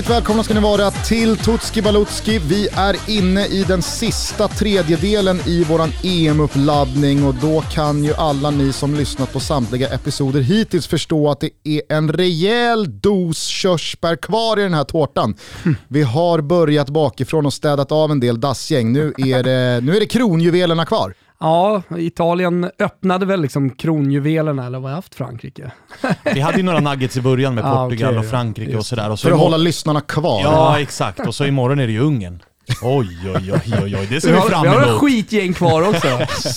Hjärtligt välkomna ska ni vara till Tutski Balutski. Vi är inne i den sista tredjedelen i våran EM-uppladdning och då kan ju alla ni som lyssnat på samtliga episoder hittills förstå att det är en rejäl dos körsbär kvar i den här tårtan. Vi har börjat bakifrån och städat av en del dassgäng. Nu är det, nu är det kronjuvelerna kvar. Ja, Italien öppnade väl liksom kronjuvelerna, eller vad har haft Frankrike? Vi hade ju några nuggets i början med Ah, Portugal okej, och Frankrike och sådär. Och så För att hålla lyssnarna kvar. Ja, exakt. Och så imorgon är det ju Ungern. Oj, oj, oj, oj, oj. det ser Vi vi har, fram vi har ett emot. skitgäng kvar också.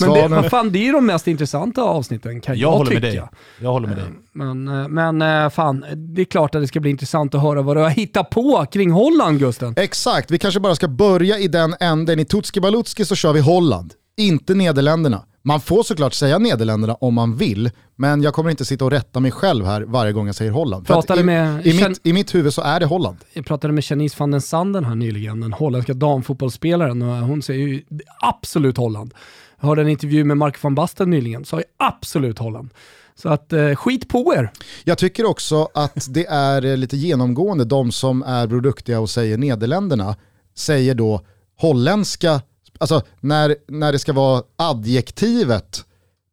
Men det, vad fan, det är ju de mest intressanta avsnitten kan jag, Jag håller tycka. med dig. Jag håller med dig. Men, eh, men eh, fan, det är klart att det ska bli intressant att höra vad du har hittat på kring Holland Gusten. Exakt, vi kanske bara ska börja i den änden. I Tutski Balutski så kör vi Holland, inte Nederländerna. Man får såklart säga Nederländerna om man vill, men jag kommer inte sitta och rätta mig själv här varje gång jag säger Holland. Pratade i, med- i, mitt, I mitt huvud så är det Holland. Jag pratade med Janice van den Sanden här nyligen, den holländska damfotbollsspelaren, och hon säger ju absolut Holland. Jag hörde en intervju med Mark van Basten nyligen, sa ju absolut Holland. Så att eh, skit på er. Jag tycker också att det är eh, lite genomgående, de som är produktiga och säger Nederländerna, säger då holländska, alltså när, när det ska vara adjektivet,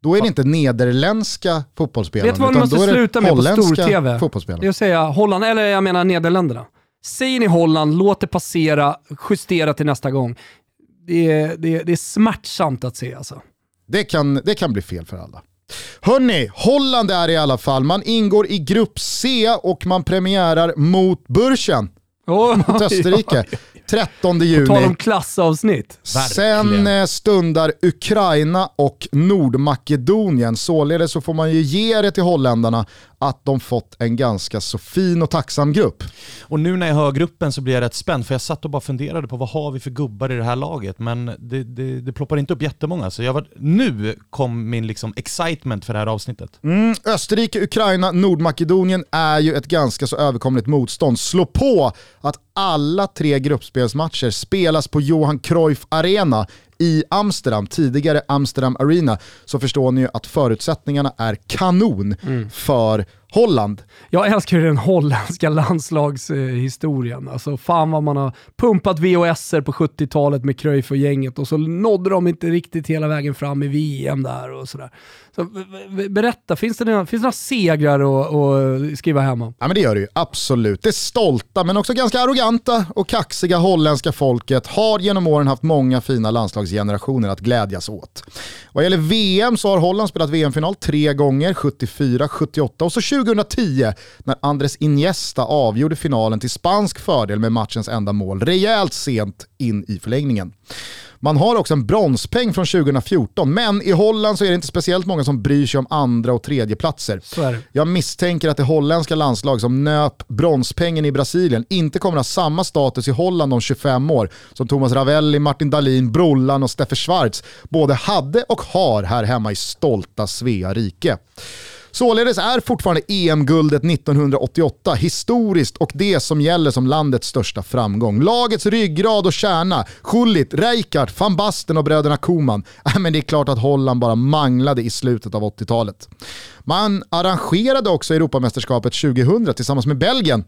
då är det inte nederländska fotbollsspelare, Vet du vad ni utan måste sluta med på stor-tv? Det är att säga Holland, eller jag menar Nederländerna. Säger ni Holland, låt det passera, justera till nästa gång. Det är, det är, det är smärtsamt att se alltså. Det kan, det kan bli fel för alla. Hörni, Holland är i alla fall, man ingår i grupp C och man premiärar mot Burschen, Oh, mot Österrike, 13 Tal juni. om klassavsnitt. Sen Verkligen. eh, stundar Ukraina och Nordmakedonien. Således så får man ju ge det till holländarna att de fått en ganska så fin och tacksam grupp. Och nu när jag hör gruppen så blir jag rätt spänd, för jag satt och bara funderade på vad har vi för gubbar i det här laget, men det, det, det ploppar inte upp jättemånga. Så jag var, nu kom min liksom excitement för det här avsnittet. Mm, Österrike, Ukraina, Nordmakedonien är ju ett ganska så överkomligt motstånd. Slå på att alla tre gruppspelsmatcher spelas på Johan Cruyff Arena i Amsterdam, tidigare Amsterdam Arena, så förstår ni ju att förutsättningarna är kanon för Holland. Jag älskar ju den holländska landslagshistorien. Alltså fan vad man har pumpat VHSer på 70-talet med Cruyff och gänget och så nådde de inte riktigt hela vägen fram i VM där och sådär. Så, berätta, finns det några, finns det några segrar att, att skriva hem om? Ja men det gör det ju, absolut. Det stolta men också ganska arroganta och kaxiga holländska folket har genom åren haft många fina landslagsgenerationer att glädjas åt. Vad gäller VM så har Holland spelat VM-final tre gånger, 74, 78 och så 2010 när Andres Iniesta avgjorde finalen till spansk fördel med matchens enda mål rejält sent in i förlängningen. Man har också en bronspeng från 2014, men i Holland så är det inte speciellt många som bryr sig om andra och tredje platser. Jag misstänker att det holländska landslag som nöp bronspengen i Brasilien inte kommer ha samma status i Holland om 25 år som Thomas Ravelli, Martin Dahlin, Brollan och Steffe Schwarz både hade och har här hemma i stolta Svea rike. Således är fortfarande EM-guldet 1988 historiskt och det som gäller som landets största framgång. Lagets ryggrad och kärna, Schullit, Rijkaard, van Basten och bröderna Koman. Äh, men det är klart att Holland bara manglade i slutet av 80-talet. Man arrangerade också Europamästerskapet 2000 tillsammans med Belgien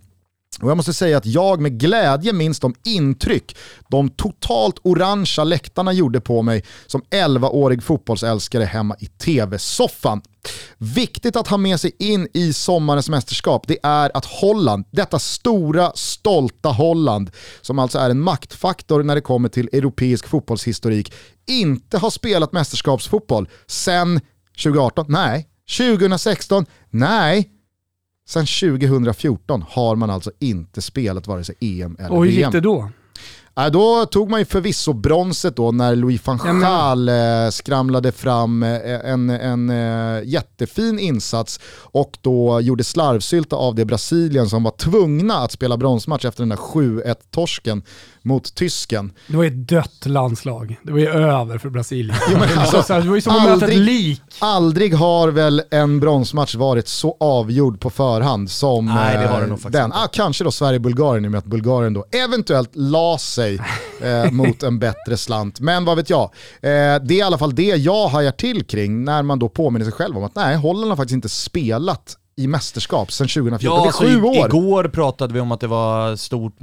och jag måste säga att jag med glädje minns de intryck de totalt orangea läktarna gjorde på mig som 11-årig fotbollsälskare hemma i tv-soffan. Viktigt att ha med sig in i sommarens mästerskap, det är att Holland, detta stora, stolta Holland, som alltså är en maktfaktor när det kommer till europeisk fotbollshistorik, inte har spelat mästerskapsfotboll sen 2018, nej. 2016, nej. Sen 2014 har man alltså inte spelat vare sig EM eller Och hur gick VM. det då? Äh, då tog man ju förvisso bronset då när Louis van Ja, Gaal eh, skramlade fram eh, en, en eh, jättefin insats och då gjorde slarvsylta av det Brasilien som var tvungna att spela bronsmatch efter den där 7-1-torsken mot tysken. Det var ju ett dött landslag. Det var ju över för Brasilien. Jo, men alltså, Så det var ju som att möta ett lik. Aldrig har väl en bronsmatch varit så avgjord på förhand som Nej, det har det eh, nog den. Ah, kanske då Sverige-Bulgarien i och med att Bulgarien då eventuellt la sig eh, mot en bättre slant. Men vad vet jag. Eh, det är i alla fall det jag hajar till kring när man då påminner sig själv om att nej, Holland har faktiskt inte spelat i mästerskap sedan 2014. Ja, det är alltså, sju i- år. Igår pratade vi om att det var stort,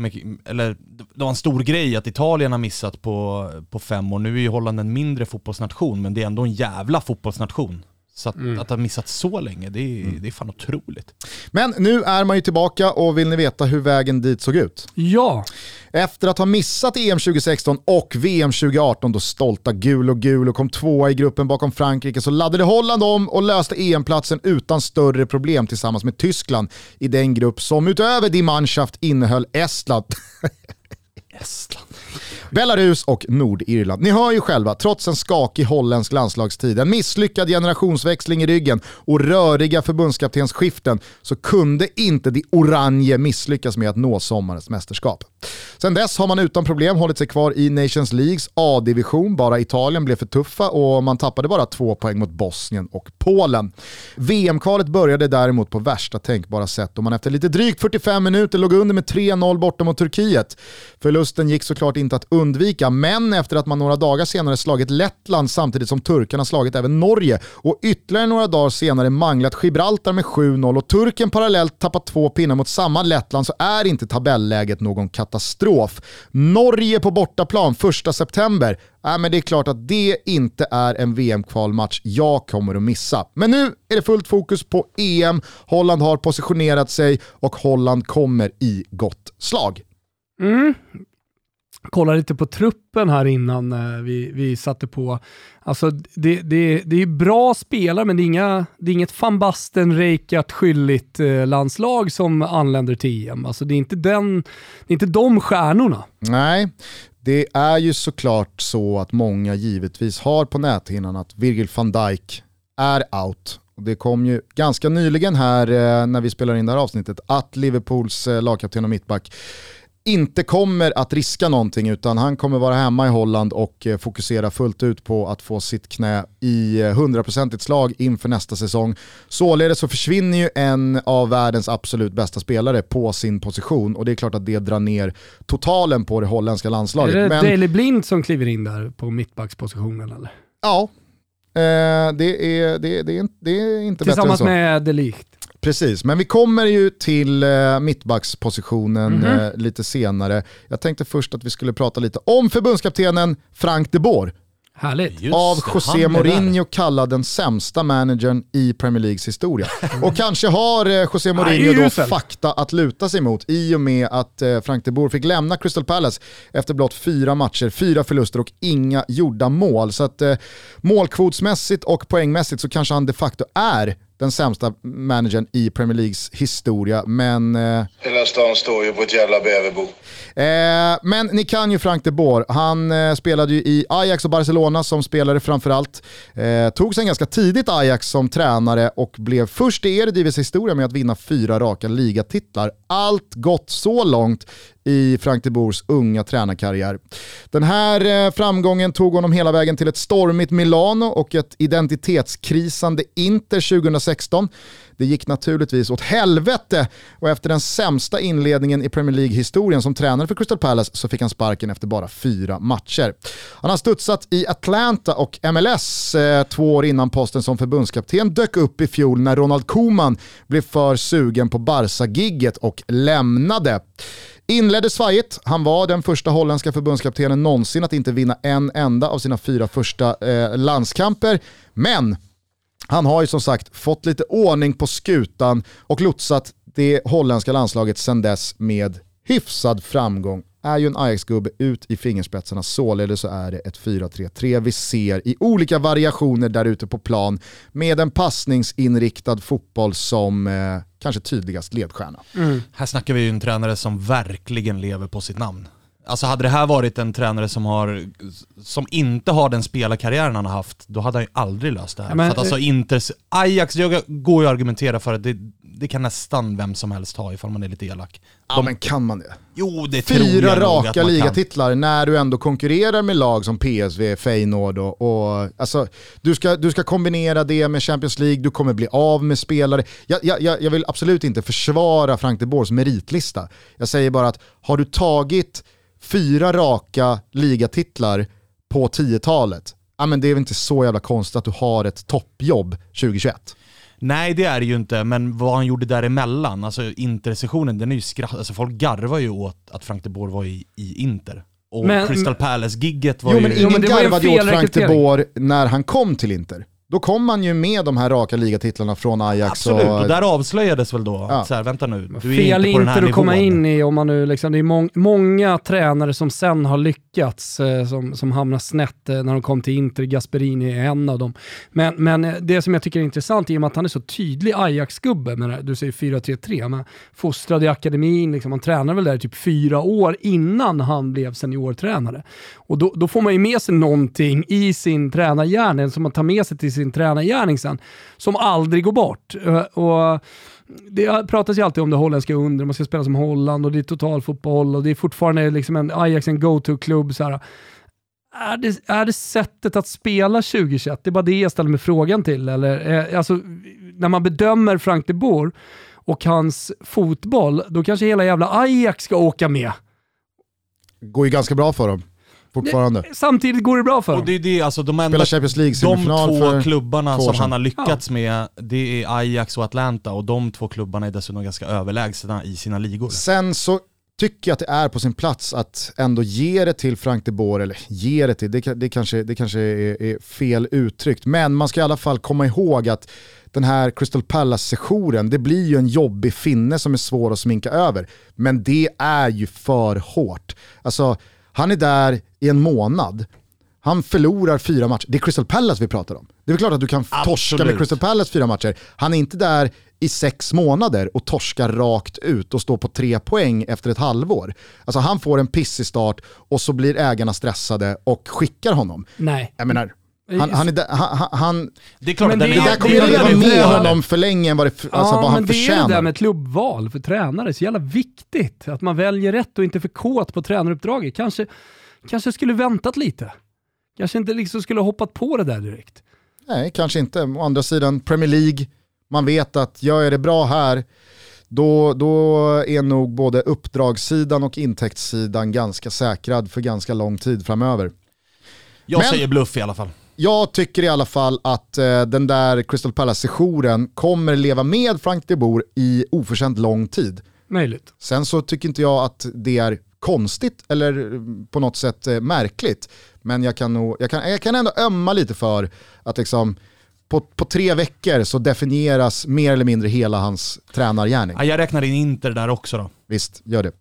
eller det var en stor grej att Italien har missat på, på fem år. Nu är ju Holland en mindre fotbollsnation, men det är ändå en jävla fotbollsnation. Så att, Mm. att ha missat så länge, det är, det är fan otroligt. Men nu är man ju tillbaka och vill ni veta hur vägen dit såg ut? Ja, Efter att ha missat EM 2016 och VM 2018 då stolta gul och gul och kom tvåa i gruppen bakom Frankrike så laddade Holland om och löste EM-platsen utan större problem tillsammans med Tyskland i den grupp som utöver Die Mannschaft innehöll Estland. Estland. Belarus och Nordirland. Ni hör ju själva, trots en skakig holländsk landslagstid, en misslyckad generationsväxling i ryggen och röriga förbundskaptensskiften så kunde inte de orange misslyckas med att nå sommarens mästerskap. Sen dess har man utan problem hållit sig kvar i Nations Leagues A-division, bara Italien blev för tuffa och man tappade bara två poäng mot Bosnien och Polen. VM-kvalet började däremot på värsta tänkbara sätt och man efter lite drygt 45 minuter låg under med 3-0 borta mot Turkiet. Förlusten gick såklart inte att undvika, men efter att man några dagar senare slagit Lettland samtidigt som turkarna slagit även Norge och ytterligare några dagar senare manglat Gibraltar med 7-0 och turken parallellt tappat två pinnar mot samma Lettland så är inte tabelläget någon katastrof. Norge på bortaplan 1 september, äh, men det är klart att det inte är en VM-kvalmatch jag kommer att missa. Men nu är det fullt fokus på EM, Holland har positionerat sig och Holland kommer i gott slag. Mm kolla lite på truppen här innan eh, vi, vi satte på. Alltså det, det, det är bra spelare men det är, inga, det är inget van Basten, Reykjat, skyldigt eh, landslag som anländer till EM. Alltså det är inte, den, det är inte de stjärnorna. Nej, det är ju såklart så att många givetvis har på näthinnan att Virgil van Dijk är out. Det kom ju ganska nyligen här eh, när vi spelar in det här avsnittet att Liverpools eh, lagkapten och mittback inte kommer att riska någonting utan han kommer vara hemma i Holland och eh, fokusera fullt ut på att få sitt knä i eh, 100% slag inför nästa säsong. Således så försvinner ju en av världens absolut bästa spelare på sin position och det är klart att det drar ner totalen på det holländska landslaget. Är det Men, Daley Blind som kliver in där på mittbackspositionen eller? ja, eh, det, är, det, det, är, inte- det är inte bättre än Tillsammans så. med De Ligt. Precis, men vi kommer ju till eh, mittbackspositionen Mhm. eh, lite senare. Jag tänkte först att vi skulle prata lite om förbundskaptenen Frank de Boer. Härligt. Just av José Mourinho kallad den sämsta managern i Premier Leagues historia. Och kanske har eh, José Mourinho då fakta att luta sig mot i och med att eh, Frank de Boer fick lämna Crystal Palace efter blott fyra matcher, fyra förluster och inga gjorda mål. Så att eh, målkvotsmässigt och poängmässigt så kanske han de facto är den sämsta managern i Premier Leagues historia. Men eh, Hela stan står ju på ett jävla bäverbo. Eh, men ni kan ju Frank de Boer. Han eh, spelade ju i Ajax och Barcelona som spelare framförallt. Eh, tog sen ganska tidigt Ajax som tränare och blev först i Eredivies historia med att vinna fyra raka ligatitlar. Allt gott så långt i Frank de Boers unga tränarkarriär. Den här eh, framgången tog honom hela vägen till ett stormigt Milano och ett identitetskrisande Inter 2016. Det gick naturligtvis åt helvete och efter den sämsta inledningen i Premier League-historien som tränare för Crystal Palace så fick han sparken efter bara fyra matcher. Han har studsat i Atlanta och MLS eh, två år innan posten som förbundskapten dök upp i fjol när Ronald Koeman blev för sugen på Barca-gigget och lämnade. Inledde svajigt, han var den första holländska förbundskaptenen någonsin att inte vinna en enda av sina fyra första eh, landskamper. Men han har ju som sagt fått lite ordning på skutan och lotsat det holländska landslaget sedan dess med hyfsad framgång. Är ju en Ajax-gubbe ut i fingerspetsarna, således så är det ett 4-3-3 vi ser i olika variationer där ute på plan med en passningsinriktad fotboll som eh, kanske tydligast ledstjärna. Här snackar vi ju en tränare som verkligen lever på sitt namn. Alltså hade det här varit en tränare som, har, som inte har den spelarkarriären han har haft, då hade han ju aldrig löst det här. Men- för att alltså Inters, Ajax, jag går ju att argumentera för att det, det kan nästan vem som helst ha ifall man är lite elak. Ja men kan man det? Jo, det tror jag Fyra nog att raka ligatitlar när du ändå konkurrerar med lag som PSV, Feyenoord och, och alltså, du, ska, du ska kombinera det med Champions League, du kommer bli av med spelare. Jag, jag, jag jag vill absolut inte försvara Frank de Boers meritlista. Jag säger bara att har du tagit fyra raka ligatitlar på 10-talet, ja, men det är väl inte så jävla konstigt att du har ett toppjobb 2021. Nej det är det ju inte, men vad han gjorde däremellan, alltså intersessionen, den är ju skratt... Alltså folk garvar ju åt att Frank de Boer var i, i Inter. Och Men- Crystal Palace-gigget var Jo ju... men Jo, ingen men det var ju en garvade ju åt Frank de. Boer när han kom till Inter. Då kom han ju med de här raka ligatitlarna från Ajax. Absolut, och och, där avslöjades väl då Ja. att så här, vänta nu, du är Fel inte på den här inte att komma in i om man nu liksom, det är mång, många tränare som sen har lyckats, eh, som, som hamnar snett eh, när de kom till Inter, Gasperini är en av dem. Men, men eh, det som jag tycker är intressant i och med att han är så tydlig Ajax-gubbe, du säger 4-3-3, men fostrad i akademin, liksom, han tränade väl där typ fyra år innan han blev seniortränare. Och då, då får man ju med sig någonting i sin tränargärning som man tar med sig till sin sin tränargärning sen, som aldrig går bort. Eh, och det pratas ju alltid om det holländska under, man ska spela som Holland och det är totalfotboll och det är fortfarande liksom en Ajax en go-to-klubb. Är det, är det sättet att spela 2021? Det är bara det jag ställer mig frågan till. Eller, eh, alltså, när man bedömer Frank de Boer och hans fotboll, då kanske hela jävla Ajax ska åka med. går ju ganska bra för dem fortfarande. Samtidigt går det bra för Och dem. det är det, alltså de enda Spelar Champions League De två för klubbarna två som han har lyckats med, det är Ajax och Atlanta och de två klubbarna är dessutom ganska överlägsna i sina ligor. Sen så tycker jag att det är på sin plats att ändå ge det till Frank de Boer, eller ge det till, det, det kanske, det kanske är, är fel uttryckt, men man ska i alla fall komma ihåg att den här Crystal Palace-sessionen, det blir ju en jobbig finne som är svår att sminka över. Men det är ju för hårt. Alltså, han är där i en månad, han förlorar fyra matcher. Det är Crystal Palace vi pratar om. Det är klart att du kan torska med Absolut. Crystal Palace fyra matcher. Han är inte där i sex månader och torskar rakt ut och står på tre poäng efter ett halvår. Alltså han får en pissig start och så blir ägarna stressade och skickar honom. Nej. Jag menar, han, han, är där, han, han- Det är klart Men det det där kommer ju är leva det med honom för länge än vad, det, alltså ja, vad han men det är det där förtjänar. med klubbval för tränare, så jävla viktigt. Att man väljer rätt och inte för kåt på tränaruppdraget. Kanske, kanske skulle väntat lite. Kanske inte liksom skulle hoppat på det där direkt. Nej, kanske inte. Å andra sidan, Premier League, man vet att gör jag det bra här, då, då är nog både uppdragssidan och intäktssidan ganska säkrad för ganska lång tid framöver. Jag Men- säger bluff i alla fall. Jag tycker i alla fall att eh, den där Crystal Palace-sessionen kommer leva med Frank de Boer i oförtjänt lång tid. Möjligt. Sen så tycker inte jag att det är konstigt eller eh, på något sätt eh, märkligt. Men jag kan, nog, jag, kan, jag kan ändå ömma lite för att liksom, på, på tre veckor så definieras mer eller mindre hela hans tränargärning. Ja, jag räknar in Inter där också då. Visst, gör det.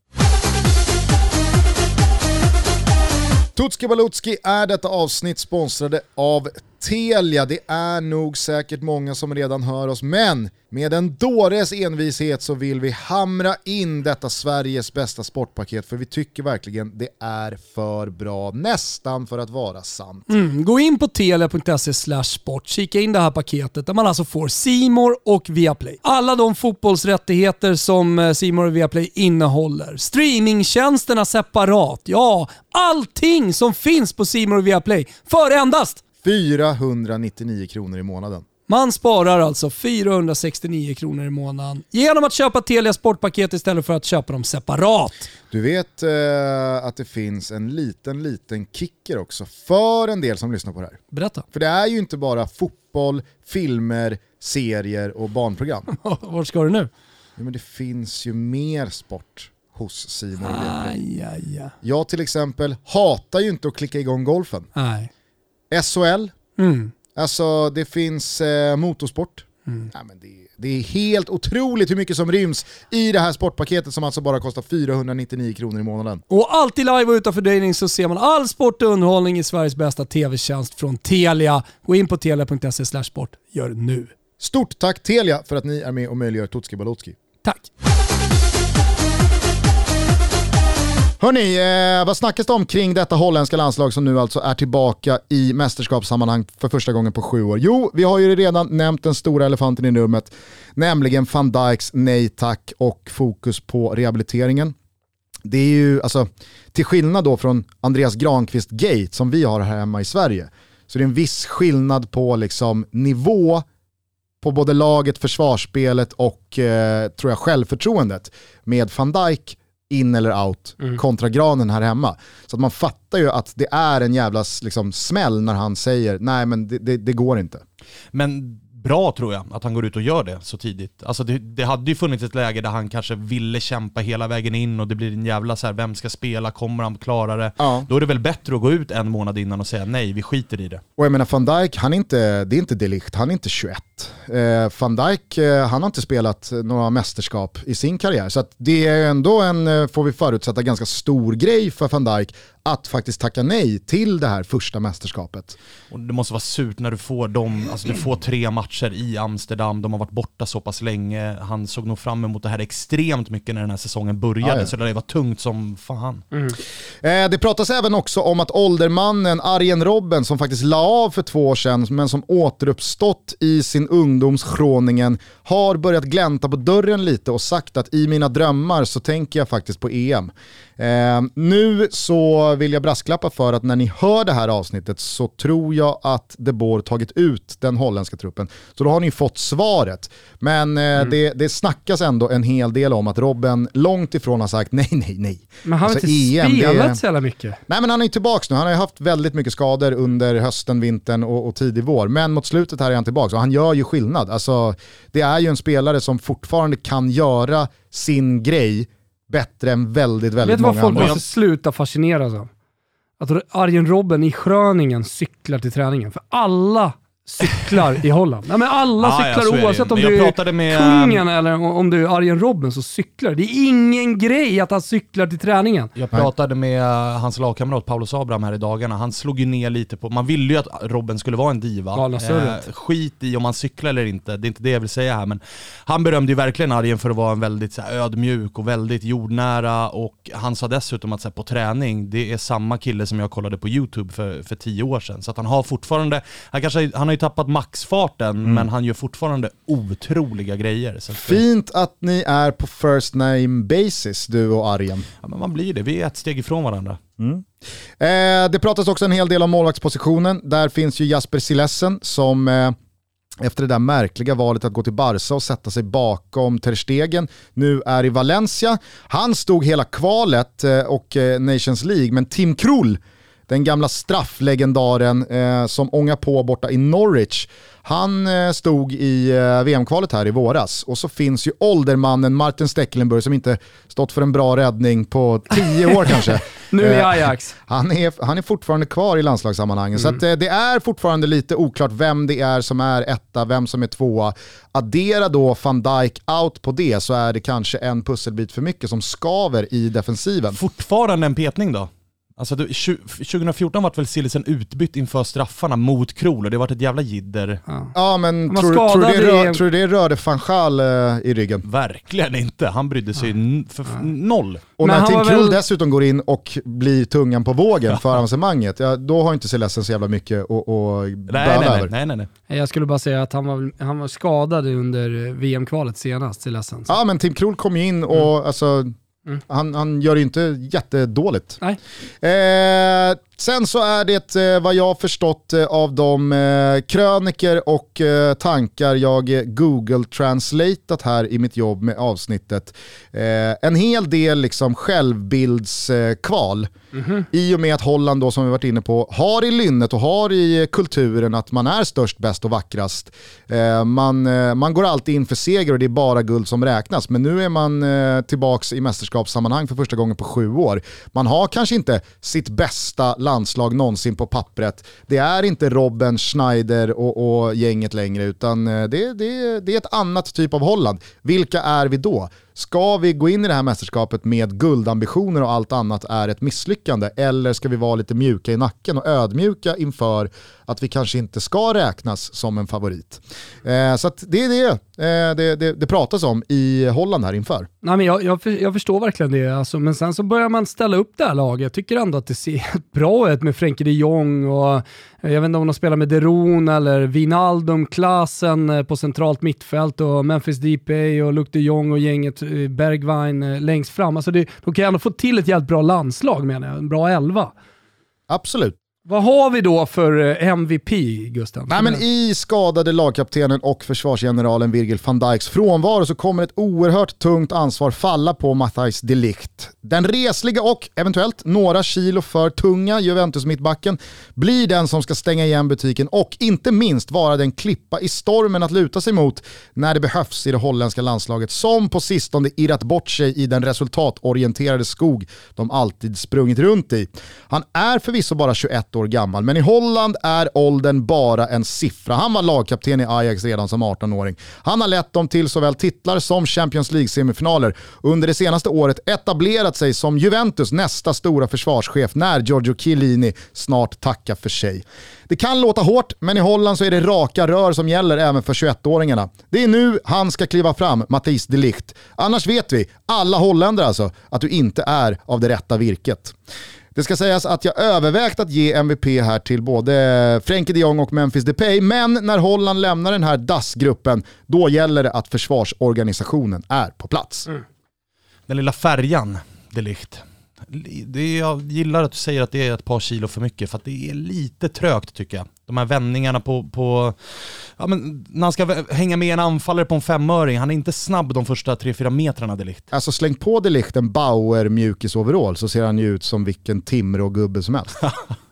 Tutski Balutski är detta avsnitt sponsrade av Telia. Det är nog säkert många som redan hör oss, men med en dåres envishet så vill vi hamra in detta Sveriges bästa sportpaket, för vi tycker verkligen det är för bra, nästan för att vara sant. Mm, gå in på telia.se sport, kika in det här paketet där man alltså får Simor och Viaplay. Alla de fotbollsrättigheter som eh, Simor och Viaplay innehåller. Streamingtjänsterna separat. Ja, allting som finns på Simor och Viaplay för endast 499 kronor i månaden. man sparar alltså 469 kronor i månaden genom att köpa Telia Sportpaket istället för att köpa dem separat. Du vet eh, att det finns en liten, liten kicker också för en del som lyssnar på det här. Berätta. För det är ju inte bara fotboll, filmer, serier och barnprogram. Var ska du nu? ja, men det finns ju mer sport hos Simon. Aj, aj, aj. Jag till exempel hatar ju inte att klicka igång golfen. Nej. SHL, Mm. alltså det finns eh, motorsport. Ja, men det, det är helt otroligt hur mycket som ryms i det här sportpaketet som alltså bara kostar 499 kronor i månaden. Och alltid live och utan fördröjning så ser man all sport och underhållning i Sveriges bästa tv-tjänst från Telia. Gå in på telia.se sport. Gör nu. Stort tack Telia för att ni är med och möjliggör Tutski Balutski. Tack. Hörni, eh, vad snackas det om kring detta holländska landslag som nu alltså är tillbaka i mästerskapssammanhang för första gången på sju år? Jo, vi har ju redan nämnt den stora elefanten i rummet, nämligen van Dijks nej tack och fokus på rehabiliteringen. Det är ju, alltså, till skillnad då från Andreas Granqvist Gate som vi har här hemma i Sverige, så det är en viss skillnad på liksom nivå på både laget, försvarsspelet och eh, tror jag självförtroendet med van Dijk in eller out kontra granen här hemma. Så att man fattar ju att det är en jävla liksom, smäll när han säger nej men det, det, det går inte. Men bra tror jag, att han går ut och gör det så tidigt. Alltså det, det hade ju funnits ett läge där han kanske ville kämpa hela vägen in och det blir en jävla så här, vem ska spela, kommer han klara det? Ja. Då är det väl bättre att gå ut en månad innan och säga nej, vi skiter i det. Och jag menar van Dijk, han är inte, det är inte Delict, han är inte 21. Eh, van Dijk, eh, han har inte spelat några mästerskap i sin karriär. Så det är ändå en, eh, får vi förutsätta, ganska stor grej för van Dijk att faktiskt tacka nej till det här första mästerskapet. Och det måste vara surt när du får dem, alltså du får tre matcher i Amsterdam, de har varit borta så pass länge, han såg nog fram emot det här extremt mycket när den här säsongen började, Ja, ja. så det var tungt som fan. Eh, det pratas även också om att åldermannen Arjen Robben, som faktiskt la av för två år sedan, men som återuppstått i sin ungdoms har börjat glänta på dörren lite och sagt att i mina drömmar så tänker jag faktiskt på EM. Eh, nu så vill jag brasklappa för att när ni hör det här avsnittet så tror jag att De Boer tagit ut den holländska truppen. Så då har ni fått svaret. Men eh, det, det snackas ändå en hel del om att Robben långt ifrån har sagt nej, nej, nej. Men han har Alltså, inte EM, det spelat så jävla mycket. Nej men han är ju tillbaka nu, han har ju haft väldigt mycket skador under hösten, vintern och, och tidig vår. Men mot slutet här är han tillbaka och han gör ju skillnad. Alltså, det är ju en spelare som fortfarande kan göra sin grej bättre än väldigt, väldigt Vet du vad många folk andra. måste sluta fascineras av? Att Arjen Robben i Gröningen cyklar till träningen. För alla cyklar i Holland. Nej, men alla Ja, ja, är cyklar ju. oavsett om Men jag du är med- kungen eller om du är Arjen Robben så cyklar. Det är ingen grej att han cyklar till träningen. Jag pratade med uh, hans lagkamrat Paulus Abraham här i dagarna, han slog ju ner lite på, man ville ju att Robben skulle vara en diva. Surret. skit i om han cyklar eller inte, det är inte det jag vill säga här men han berömde ju verkligen Arjen för att vara en väldigt så här, ödmjuk och väldigt jordnära och han sa dessutom att så här, på träning, det är samma kille som jag kollade på YouTube för, för tio år sedan. Så att han har fortfarande, han, kanske, han har tappat maxfarten men han gör fortfarande otroliga grejer. Fint att ni är på first name basis, du och Arjen. ja, men man blir det, vi är ett steg ifrån varandra. Eh, det pratas också en hel del om målvaktspositionen. Där finns ju Jasper Silesen som eh, efter det där märkliga valet att gå till Barca och sätta sig bakom Ter Stegen, nu är i Valencia. Han stod hela kvalet eh, och eh, Nations League, men Tim Krul, den gamla strafflegendaren eh, som ångar på borta i Norwich, han eh, stod i eh, VM-kvalet här i våras. Och så finns ju åldermannen Martin Stecklenburg som inte stått för en bra räddning på tio år kanske. Nu är Eh, Ajax. han är, han är fortfarande kvar i landslagssammanhangen. Så att, eh, det är fortfarande lite oklart vem det är som är etta, vem som är tvåa. Addera då van Dijk out på det så är det kanske en pusselbit för mycket som skaver i defensiven. Fortfarande en petning då? Alltså det, tju- 2014 var väl Sillisen utbytt inför straffarna mot Krol och det var ett jävla jidder. Ja men var tror, tror, det rör, i- tror du det rörde van Gaal eh, i ryggen? Verkligen inte. Han brydde sig n- för, för noll. Och Men när Tim Krul väl- dessutom går in och blir tungan på vågen för avancemanget, ja, då har inte Celeste så jävla mycket att, böla nej, nej, över. nej, nej, nej. Jag skulle bara säga att han var, han var skadad under VM-kvalet senast till ledsen. Ja men Tim Krul kom ju in och alltså, han, han gör det ju inte jättedåligt. Nej. Eh, sen så är det eh, vad jag förstått eh, av de eh, kröniker och tankar jag google translatat här i mitt jobb med avsnittet. En hel del liksom självbildskval. Eh, kval. I och med att Holland då som vi varit inne på har i lynnet och har i kulturen att man är störst, bäst och vackrast. Man, man går alltid in för seger och det är bara guld som räknas. Men nu är man tillbaka i mästerskapssammanhang för första gången på sju år. Man har kanske inte sitt bästa landslag någonsin på pappret. Det är inte Robben, Schneider och, och gänget längre utan eh, det, det, det är ett annat typ av Holland. Vilka är vi då? Ska vi gå in i det här mästerskapet med guldambitioner och allt annat är ett misslyckande? Eller ska vi vara lite mjuka i nacken och ödmjuka inför att vi kanske inte ska räknas som en favorit? Eh, så att det är det, eh, det, det det pratas om i Holland här inför. Nej, men jag, jag, jag förstår verkligen det, alltså, men sen så börjar man ställa upp det här laget. Jag tycker ändå att det ser bra ut med Frenkie de Jong och eh, jag vet inte om de spelar med Deron eller Wijnaldum, Klasen eh, på centralt mittfält och Memphis Depay och Luke de Jong och gänget Eh, Bergwijn eh, längst fram. Alltså det, de kan ju ändå få till ett jävligt bra landslag menar jag, en bra elva. Absolut. Vad har vi då för eh, MVP, Gusten? Nej, men I skadade lagkaptenen och försvarsgeneralen Virgil van Dijks frånvaro så kommer ett oerhört tungt ansvar falla på Matthijs de Ligt. Den resliga och eventuellt några kilo för tunga Juventus-mittbacken blir den som ska stänga igen butiken och inte minst vara den klippa i stormen att luta sig mot när det behövs i det holländska landslaget som på sistone irrat bort sig i den resultatorienterade skog de alltid sprungit runt i. Han är förvisso bara 21 år gammal, men i Holland är åldern bara en siffra. Han var lagkapten i Ajax redan som 18-åring. Han har lett dem till såväl titlar som Champions League-semifinaler. Under det senaste året etablerat sig som Juventus nästa stora försvarschef när Giorgio Chiellini snart tackar för sig. Det kan låta hårt, men i Holland så är det raka rör som gäller även för 21-åringarna. Det är nu han ska kliva fram, Matthijs de Ligt. Annars vet vi, alla holländare alltså, att du inte är av det rätta virket. Det ska sägas att jag övervägt att ge MVP här till både Frenkie de Jong och Memphis Depay, men när Holland lämnar den här DAS-gruppen, då gäller det att försvarsorganisationen är på plats. Mm. Den lilla färjan, de Ligt. Det är, jag gillar att du säger att det är ett par kilo för mycket, för att det är lite trögt tycker jag. De här vändningarna på, på ja, men när han ska hänga med en anfallare på en femöring, han är inte snabb de första 3-4 metrarna Delikt. Alltså släng på Delikt en Bauer mjukisoverall så ser han ju ut som vilken Timrå-gubbe som helst.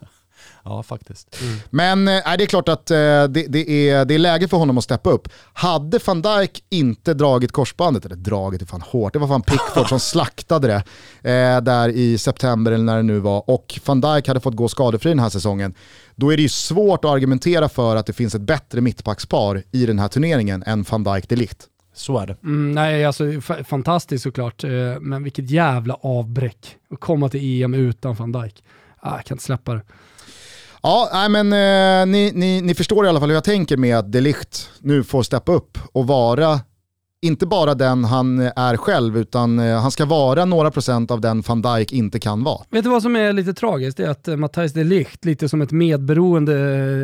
Ja, faktiskt. Mm. Men äh, det är klart att äh, det, det, är, det är läge för honom att steppa upp. Hade van Dijk inte dragit korsbandet, eller dragit är fan hårt, det var fan Pickford som slaktade det äh, där i september eller när det nu var, och van Dijk hade fått gå skadefri den här säsongen, då är det ju svårt att argumentera för att det finns ett bättre mittbackspar i den här turneringen än van Dijk Delict. Så är det. Mm, nej, alltså fantastiskt såklart, men vilket jävla avbräck att komma till EM utan van Dijk. Ah, jag kan inte släppa det. Ja, nej, men eh, ni, ni, ni förstår i alla fall hur jag tänker med att Delicht nu får steppa upp och vara inte bara den han är själv, utan eh, han ska vara några procent av den van Dijk inte kan vara. Vet du vad som är lite tragiskt? Det är att eh, Matthijs de Ligt, lite som ett medberoende,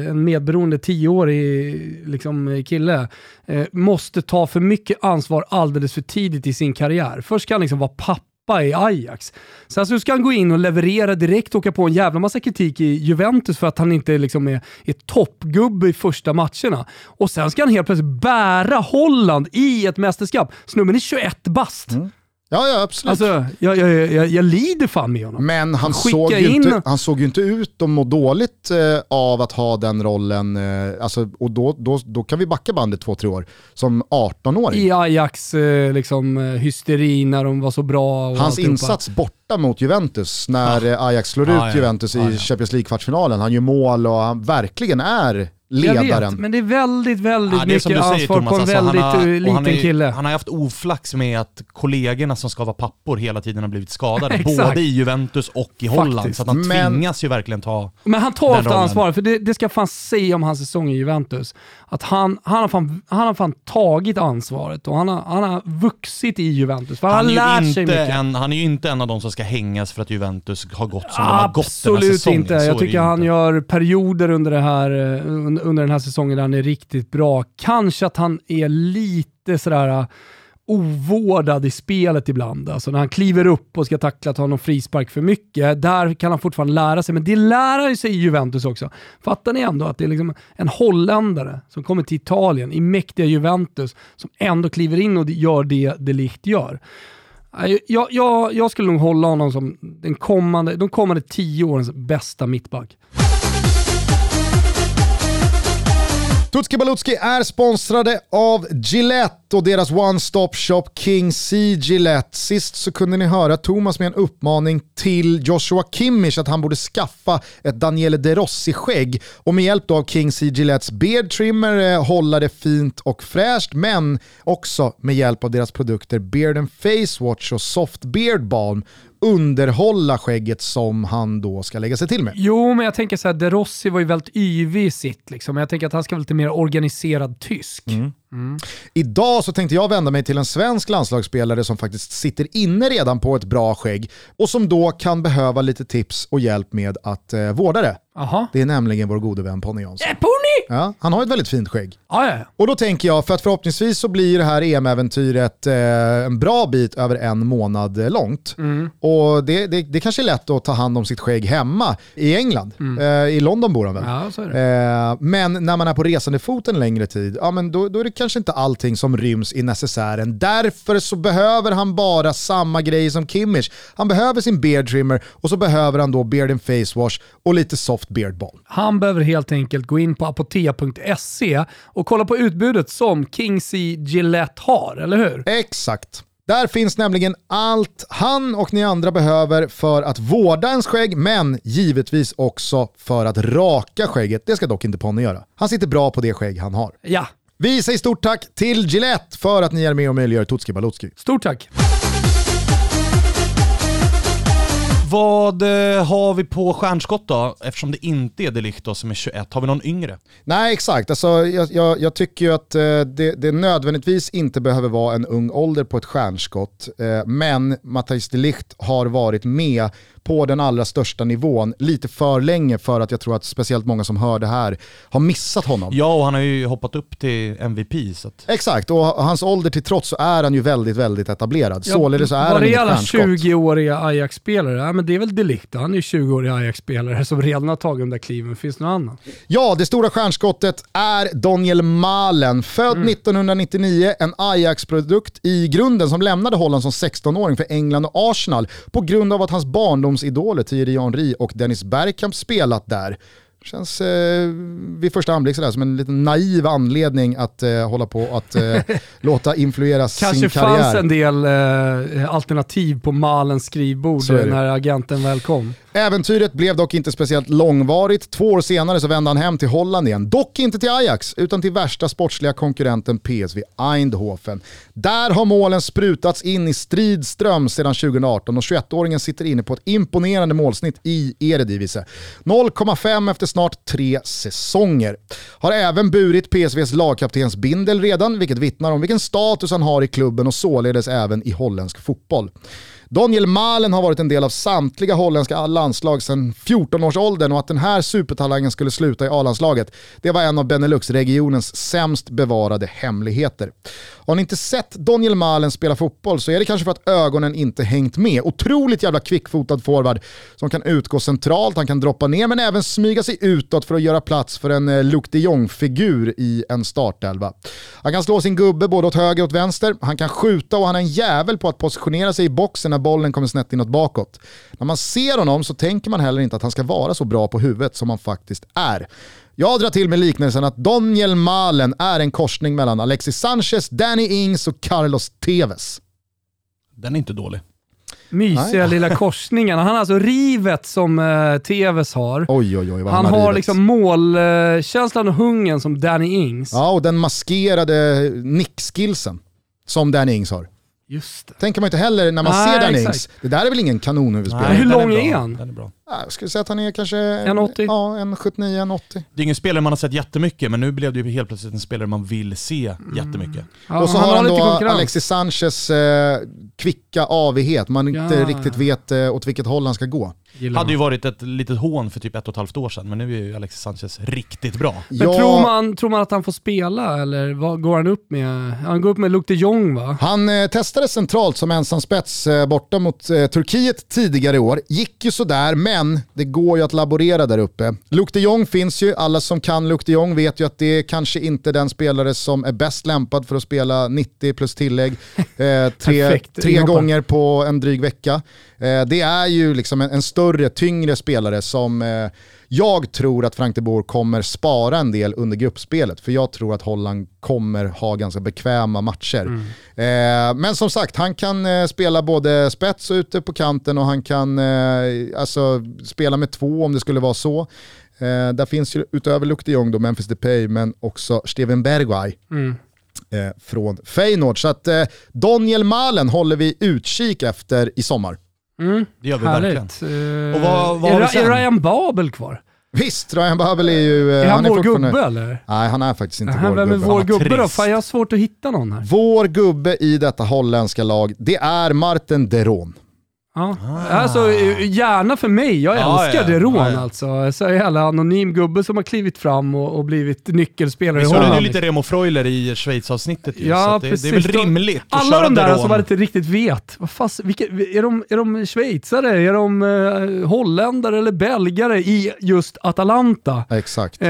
en medberoende tioårig liksom, kille, eh, måste ta för mycket ansvar alldeles för tidigt i sin karriär. Först ska han liksom vara pappa i Ajax. Sen så alltså, ska han gå in och leverera direkt och åka på en jävla massa kritik i Juventus för att han inte liksom är, är toppgubbe i första matcherna. Och sen ska han helt plötsligt bära Holland i ett mästerskap. Snubben är 21 bast. Mm. Ja, ja absolut. Alltså, jag, jag, jag, jag lider fan med honom. Men han såg, ju in... inte, han såg ju inte ut att må dåligt eh, av att ha den rollen. Eh, alltså, och då, då, då kan vi backa bandet två, tre år. Som 18-åring. I Ajax eh, liksom, eh, hysteri när de var så bra. Hans insats borta mot Juventus när ja. Eh, Ajax slår ja, ut Juventus i Champions League-kvartsfinalen. Han gör mål och han verkligen är ledaren. Jag vet, men det är väldigt, väldigt ja, mycket ansvar säger, Thomas, på en alltså, väldigt har, eh, liten är, kille. Han har haft oflax med att kollegorna som ska vara pappor hela tiden har blivit skadade. både i Juventus och i Holland. Faktiskt. Så att han men, tvingas ju verkligen ta Men han tar ofta ansvar, för det, det ska fan säga om hans säsong i Juventus. Att han, han, har fan, han har fan tagit ansvaret och han har, han har vuxit i Juventus. Han, han, lärt sig. En, han är ju inte en av de som ska hängas för att Juventus har gått som Absolut de har gått den här säsongen. Absolut inte. Jag tycker han inte. gör perioder under, det här, eh, under den här säsongen där han är riktigt bra. Kanske att han är lite sådär ovårdad i spelet ibland. Alltså när han kliver upp och ska tackla, ta någon frispark för mycket. Där kan han fortfarande lära sig, men det lär han sig i Juventus också. Fattar ni ändå att det är liksom en holländare som kommer till Italien i mäktiga Juventus som ändå kliver in och gör det de Ligt gör. Jag, jag, jag skulle nog hålla honom som den kommande, de kommande tio årens bästa mittback. Tutski Balutski är sponsrade av Gillette och deras One Stop Shop King C Gillette. Sist så kunde ni höra Thomas med en uppmaning till Joshua Kimmich att han borde skaffa ett Daniele De Rossi-skägg och med hjälp av King C Gillettes beard trimmer eh, hålla det fint och fräscht men också med hjälp av deras produkter Beard and Face Watch och Soft Beard Balm underhålla skägget som han då ska lägga sig till med. Jo, men jag tänker så här, De Rossi var ju väldigt yvig i sitt. Liksom. Jag tänker att han ska vara lite mer organiserad tysk. Mm. Mm. Idag så tänkte jag vända mig till en svensk landslagsspelare som faktiskt sitter inne redan på ett bra skägg och som då kan behöva lite tips och hjälp med att eh, vårda det. Aha. Det är nämligen vår gode vän Ponny Jansson. Ja, han har ett väldigt fint skägg. Ah, ja. Och då tänker jag, för att förhoppningsvis så blir det här EM-äventyret eh, en bra bit över en månad eh, långt. Mm. Och det, det, det kanske är lätt att ta hand om sitt skägg hemma i England. Mm. Eh, I London bor han väl? Ja, så är det. Eh, men när man är på resande fot en längre tid, ja, men då, då är det kanske inte allting som ryms i necessären. Därför så behöver han bara samma grej som Kimmich. Han behöver sin beard trimmer och så behöver han då beard and face wash och lite soft beard balm. Han behöver helt enkelt gå in på apotea.se och kolla på utbudet som Kingsey Gillette har, eller hur? Exakt. Där finns nämligen allt han och ni andra behöver för att vårda ens skägg, men givetvis också för att raka skägget. Det ska dock inte Ponne göra. Han sitter bra på det skägg han har. Ja, Vi säger stort tack till Gillette för att ni är med och möjliggör Tutski Balutski. stort tack. Vad eh, har vi på stjärnskott då? Eftersom det inte är Delicht som är 21. Har vi någon yngre? Nej, exakt. Alltså, jag, jag, jag tycker ju att eh, det, det nödvändigtvis inte behöver vara en ung ålder på ett stjärnskott. Eh, men Matthijs Delicht har varit med på den allra största nivån lite för länge för att jag tror att speciellt många som hör det här har missat honom. Ja, och han har ju hoppat upp till MVP. Så att... Exakt, och hans ålder till trots så är han ju väldigt, väldigt etablerad. Således så är han inget alla stjärnskott. 20-åriga Ajax-spelare? Ja, men det är väl Delict då. Han är ju 20-årig Ajax-spelare som redan har tagit de där kliven. Finns det något annat? Ja, det stora stjärnskottet är Daniel Malen. Född 1999, en Ajax-produkt i grunden som lämnade Holland som 16-åring för England och Arsenal på grund av att hans barndomsidoler Thierry Henry och Dennis Bergkamp spelat där. Känns eh, vid första anblick sådär som en liten naiv anledning att eh, hålla på att eh, låta influera Kanske sin fanns karriär. en del eh, alternativ på Malens skrivbord när agenten väl kom. Äventyret blev dock inte speciellt långvarigt. Två år senare så vände han hem till Holland igen. Dock inte till Ajax, utan till värsta sportsliga konkurrenten PSV Eindhoven. Där har målen sprutats in i strid ström sedan 2018 och 21-åringen sitter inne på ett imponerande målsnitt i Eredivisie. 0,5 efter snart tre säsonger. Har även burit PSVs lagkaptens bindel redan, vilket vittnar om vilken status han har i klubben och således även i holländsk fotboll. Daniel Malen har varit en del av samtliga holländska landslag sedan 14-årsåldern och att den här supertalangen skulle sluta i A-landslaget, det var en av Benelux-regionens sämst bevarade hemligheter. Har ni inte sett Daniel Malen spela fotboll så är det kanske för att ögonen inte hängt med. Otroligt jävla kvickfotad forward som kan utgå centralt, han kan droppa ner men även smyga sig utåt för att göra plats för en eh, Luc de Jong-figur i en startelva. Han kan slå sin gubbe både åt höger och åt vänster, han kan skjuta och han är en jävel på att positionera sig i boxen när bollen kommer snett inåt bakåt. När man ser honom så tänker man heller inte att han ska vara så bra på huvudet som han faktiskt är. Jag drar till med liknelsen att Daniel Malen är en korsning mellan Alexis Sanchez, Danny Ings och Carlos Tevez. Den är inte dålig. Mysiga Nej. lilla korsningarna. Han har alltså rivet som uh, Tevez har. Oj oj oj vad Han har har rivet. liksom målkänslan och hungern som Danny Ings. Ja, och den maskerade nickskillsen som Danny Ings har. Just det. Tänker man inte heller när man Nej, ser exakt. Ings, det där är väl ingen kanonhuvudspelare? hur den lång bra. är han? Den är bra. Ja, Jag skulle säga att han är kanske 1,80. Ja, en 79, en 80. Det är ingen spelare man har sett jättemycket, men nu blev det ju helt plötsligt en spelare man vill se jättemycket. Ja, och så har han då. Alexis Sanchez eh, kvicka avighet, man inte Ja. riktigt vet eh, åt vilket håll han ska gå. Gillar Hade ju varit ett litet hån för typ ett och ett halvt år sedan, men nu är ju Alexis Sanchez riktigt bra. Men Ja, tror, man, tror man att han får spela eller vad går han upp med? Han går upp med Luc de Jong va? Han eh, testades centralt som ensam spets eh, borta mot eh, Turkiet tidigare i år. Gick ju sådär, men det går ju att laborera där uppe. Luc de Jong finns ju, alla som kan Luc de Jong vet ju att det är kanske inte den spelare som är bäst lämpad för att spela 90 plus tillägg eh, tre, tre gånger på en dryg vecka. Eh, det är ju liksom en, en större, tyngre spelare som eh, jag tror att Frank de Boer kommer spara en del under gruppspelet, för jag tror att Holland kommer ha ganska bekväma matcher. Eh, men som sagt, han kan eh, spela både spets och ute på kanten och han kan eh, alltså, spela med två om det skulle vara så. Eh, där finns ju utöver Luc de Jong då Memphis Depay, men också Steven Bergwijn Mm. eh, från Feyenoord. Så att eh, Daniel Malen håller vi utkik efter i sommar. Mm. Det gör vi verkligen. Härligt. Eh, Och vad- vad är, har vi sen? är Ryan Babel kvar? Visst, Ryan Babel är ju... eh, är han, vår fortfarande- gubbe eller? Nej, han är faktiskt inte Aha, vår vem är gubbe. vår gubbe då? Fan jag har svårt att hitta någon här. Vår gubbe i detta holländska lag, det är Marten Deron. Ja. Alltså, eh, gärna för mig. Jag Ja, älskar ja. Deron Ja, ja. alltså. Så jävla anonym gubbe som har klivit fram och, och blivit nyckelspelare i Vi såg ju Holland. lite Remo Freuler i Schweiz-avsnittet Ja, det, det är väl De- rimligt att Alla köra de där som man inte riktigt vet. Vad fast, vilka, är, de, är de schweizare? Är de eh, holländare eller belgare i just Atalanta? Exakt. Eh,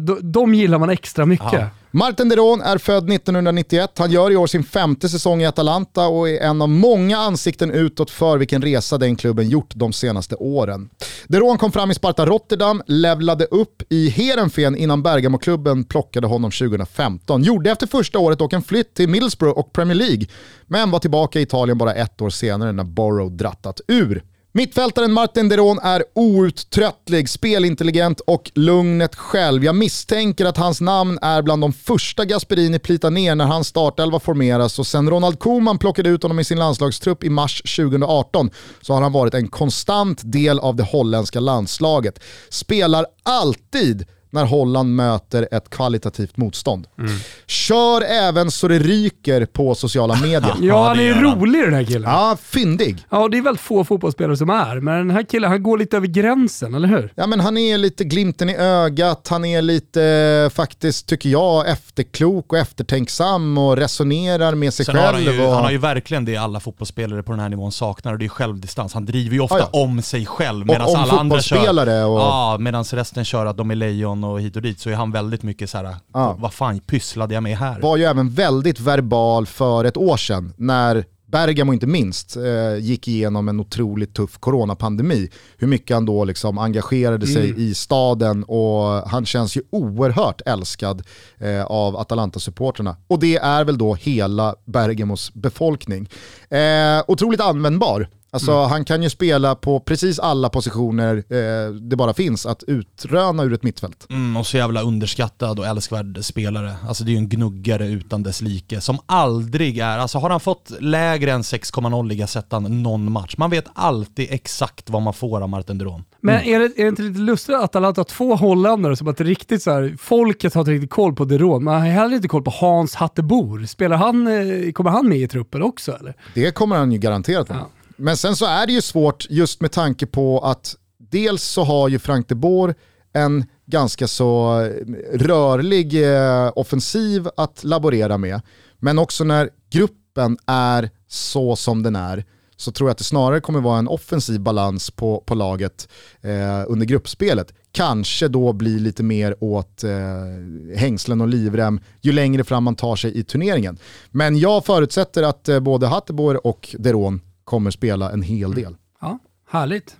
de, de gillar man extra mycket. Martin Deron är född 1991. Han gör i år sin femte säsong i Atalanta och är en av många ansikten utåt för vilken resa den klubben gjort de senaste åren. Deron kom fram i Sparta Rotterdam, levlade upp i Heerenveen innan Bergamo-klubben plockade honom 2015. Gjorde efter första året dock en flytt till Middlesbrough och Premier League, men var tillbaka i Italien bara ett år senare när Borough drattat ur. Mittfältaren Martin Deron är outtröttlig, spelintelligent och lugnet själv. Jag misstänker att hans namn är bland de första Gasperini plitar ner när hans startelva formeras och sen Ronald Koeman plockade ut honom i sin landslagstrupp i mars 2018 så har han varit en konstant del av det holländska landslaget. Spelar alltid när Holland möter ett kvalitativt motstånd. Mm. Kör även så det ryker på sociala medier. Ja, han det är rolig den här killen. Ja. Ja, fyndig. det är väldigt få fotbollsspelare som är, men den här killen han går lite över gränsen, eller hur? Ja, men han är lite glimten i ögat, han är lite faktiskt, tycker jag, efterklok och eftertänksam och resonerar med sig Sen har han, själv. ju, och... han har ju verkligen det alla fotbollsspelare på den här nivån saknar och det är självdistans. Han driver ju ofta Ja, ja. om sig själv medan om alla andra kör... fotbollsspelare och- Ja, medan resten kör att de är lejon och hit och dit så är han väldigt mycket så här. Ja. vad fan pysslade jag med här? var ju även väldigt verbal för ett år sedan när Bergamo inte minst eh, gick igenom en otroligt tuff coronapandemi. Hur mycket han då liksom engagerade sig i staden och han känns ju oerhört älskad eh, av Atalanta-supporterna. Och det är väl då hela Bergamos befolkning. Eh, otroligt användbar. Alltså han kan ju spela på precis alla positioner eh, det bara finns att utröna ur ett mittfält. Mm, och så jävla underskattad och älskvärd spelare. Alltså det är ju en gnuggare utan dess like som aldrig är, alltså har han fått lägre än 6,0 i Gazettan någon match, man vet alltid exakt vad man får av Martin Deron. Men Mm. är, det, är det inte lite lustigt att Atalanta har två holländare som att riktigt så här, folket har inte riktigt koll på Deron, man har heller inte koll på Hans Hattebor. Spelar han, eh, kommer han med i truppen också eller? Det kommer han ju garanterat vara. Ja. Men sen så är det ju svårt just med tanke på att dels så har ju Frank de Boer en ganska så eh, rörlig eh, offensiv att laborera med. Men också när gruppen är så som den är så tror jag att det snarare kommer vara en offensiv balans på, på laget eh, under gruppspelet. Kanske då blir lite mer åt eh, hängslen och livrem ju längre fram man tar sig i turneringen. Men jag förutsätter att eh, både Hatteboer och Deron kommer spela en hel del. Ja, härligt.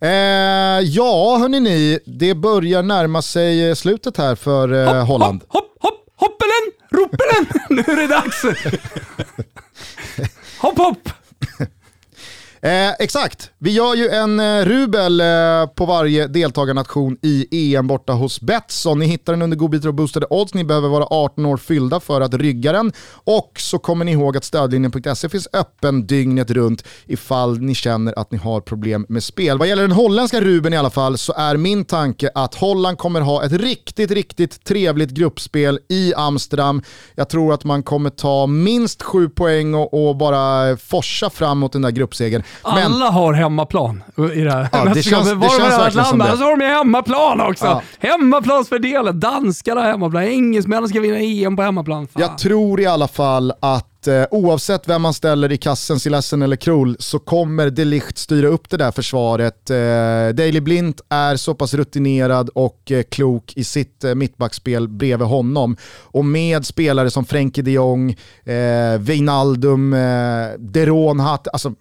Eh, ja, hörni ni, det börjar närma sig eh, slutet här för eh, Holland. Hopp, hopp, hopp, hoppelen, ropelen! nu är det dags! hopp, hopp! Eh, exakt, vi gör ju en eh, rubel eh, på varje deltagarnation i EM borta hos Betsson. Ni hittar den under godbitar och boostade odds. Ni behöver vara 18 år fyllda för att rygga den. Och så kommer ni ihåg att stödlinjen.se finns öppen dygnet runt ifall ni känner att ni har problem med spel. Vad gäller den holländska ruben i alla fall så är min tanke att Holland kommer ha ett riktigt, riktigt trevligt gruppspel i Amsterdam. Jag tror att man kommer ta minst sju poäng och, och bara forsa fram mot den där gruppsegern. Men Alla har hemmaplan i det här Ja, det mästerskapet. känns- det Var känns verkligen som det. Så har de hemmaplan också. Ja. Hemmaplansfördelen. Danskarna har hemmaplan. Engelsmännen ska vinna EM på hemmaplan. Fan. Jag tror i alla fall att eh, oavsett vem man ställer i kassen, Silassen eller Krul, så kommer de Ligt styra upp det där försvaret. Eh, Daley Blint är så pass rutinerad och eh, klok i sitt eh, mittbackspel bredvid honom. Och med spelare som Frenkie de Jong, eh, Wijnaldum, eh, Deron, Hatt, alltså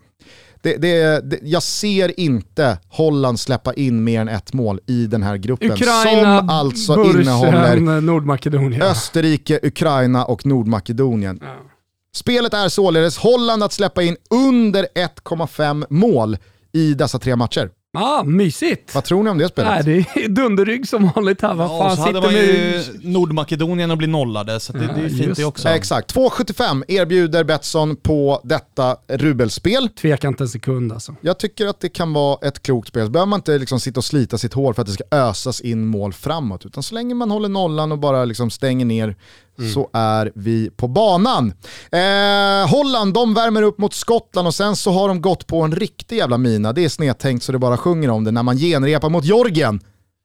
det, det, det, jag ser inte Holland släppa in mer än ett mål i den här gruppen. Ukraina, som alltså Bursen, innehåller Nordmakedonien. Österrike, Ukraina och Nordmakedonien. Spelet är således Holland att släppa in under 1,5 mål i dessa tre matcher. Ah, mysigt. Vad tror ni om det spelet? Nej, det är dunderrygg som vanligt här. Vad Ja, fan och så hade sitter man ju med... Nordmakedonien och bli nollade, så det, det är Ja, fint just det också. Exakt, 2,75 erbjuder Betsson på detta rubelspel. Tveka inte en sekund alltså. Jag tycker att det kan vara ett klokt spel. Så behöver man inte liksom sitta och slita sitt hår för att det ska ösas in mål framåt. Utan så länge man håller nollan och bara liksom stänger ner så är vi på banan. Eh, Holland, de värmer upp mot Skottland och sen så har de gått på en riktig jävla mina. Det är snedtänkt så det bara sjunger om det när man genrepar mot Georgien.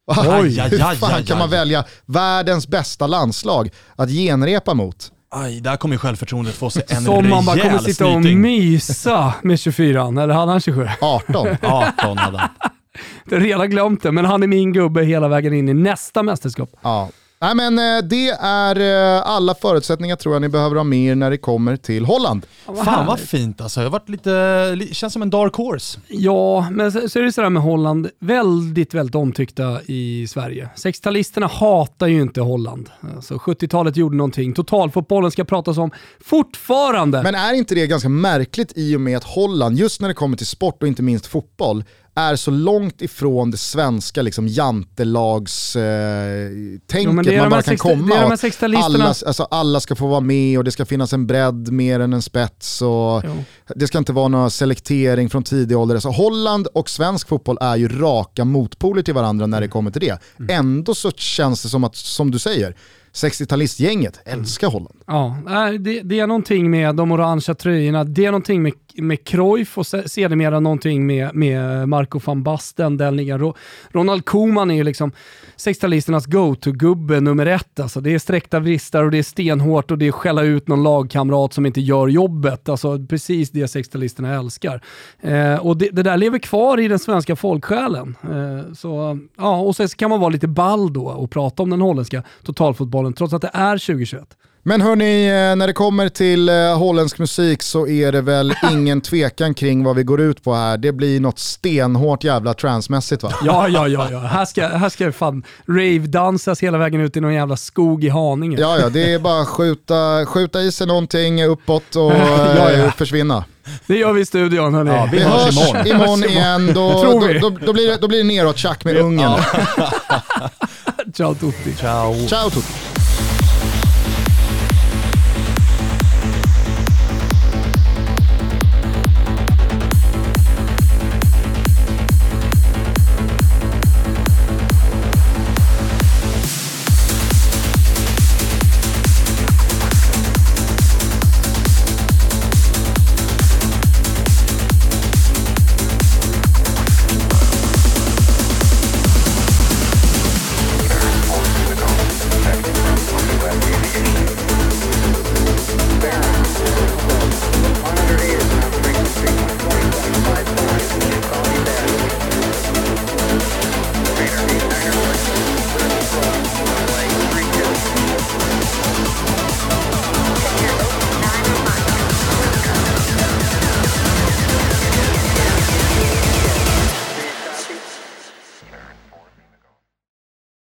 Oj, Hur aj, fan aj, kan man aj. välja världens bästa landslag att genrepa mot? Aj, där kommer självförtroendet få sig en Som man bara kommer rejäl sitta och mysa med 24 eller hade han 27? 18. 18 hade han. Det har redan glömt det, men han är min gubbe hela vägen in i nästa mästerskap. Ja. Nej, men eh, det är eh, alla förutsättningar tror jag ni behöver ha med er när det kommer till Holland. Ja, Fan vad fint alltså. Jag har varit lite, li- känns som en dark horse. Ja, men så, så är det sådär med Holland, väldigt, väldigt omtyckta i Sverige. 60-talisterna hatar ju inte Holland. Alltså 70-talet gjorde någonting. Totalfotbollen ska pratas om fortfarande. Men är inte det ganska märkligt i och med att Holland, just när det kommer till sport och inte minst fotboll, är så långt ifrån det svenska liksom, jantelagstänket är man bara kan 60 komma. det är de här att 60-talisterna. alla, alltså, alla ska få vara med och det ska finnas en bredd mer än en spets. Och Jo. det ska inte vara någon selektering från tidig ålder. Så Holland och svensk fotboll är ju raka motpoler till varandra när det kommer till det. Mm. Ändå så känns det som att, som du säger, 60-talistgänget älskar Holland. Ja, det, det är någonting med de orangea tröjorna, det är någonting med, med Cruyff och sedermera någonting med, med Marco van Basten, den ligan. Ronald Koeman är ju liksom 60-talisternas go-to-gubbe nummer ett. Alltså, det är sträckta vristar och det är stenhårt och det är skälla ut någon lagkamrat som inte gör jobbet. Alltså precis det 60-talisterna älskar. Eh, och det, det där lever kvar i den svenska folksjälen. Eh, så, ja, och sen så kan man vara lite ball då och prata om den holländska totalfotbollen trots att det är 2021. Men hörni, eh, när det kommer till eh, holländsk musik så är det väl ingen tvekan kring vad vi går ut på här. Det blir något stenhårt jävla transmässigt va? Ja, ja, ja, ja. Här ska, här ska det fan rave-dansas hela vägen ut i någon jävla skog i Haninge. Ja, ja, det är bara att skjuta, skjuta i sig någonting uppåt och eh, Ja, ja. försvinna. Det gör vi i studion hörni. Ja, Vi Vi hörs hörs imorgon. imorgon igen, då, Tror då, vi. då, då, blir det, då blir det neråt tjack med Ungern. Ciao tutti. Ciao. Ciao tutti.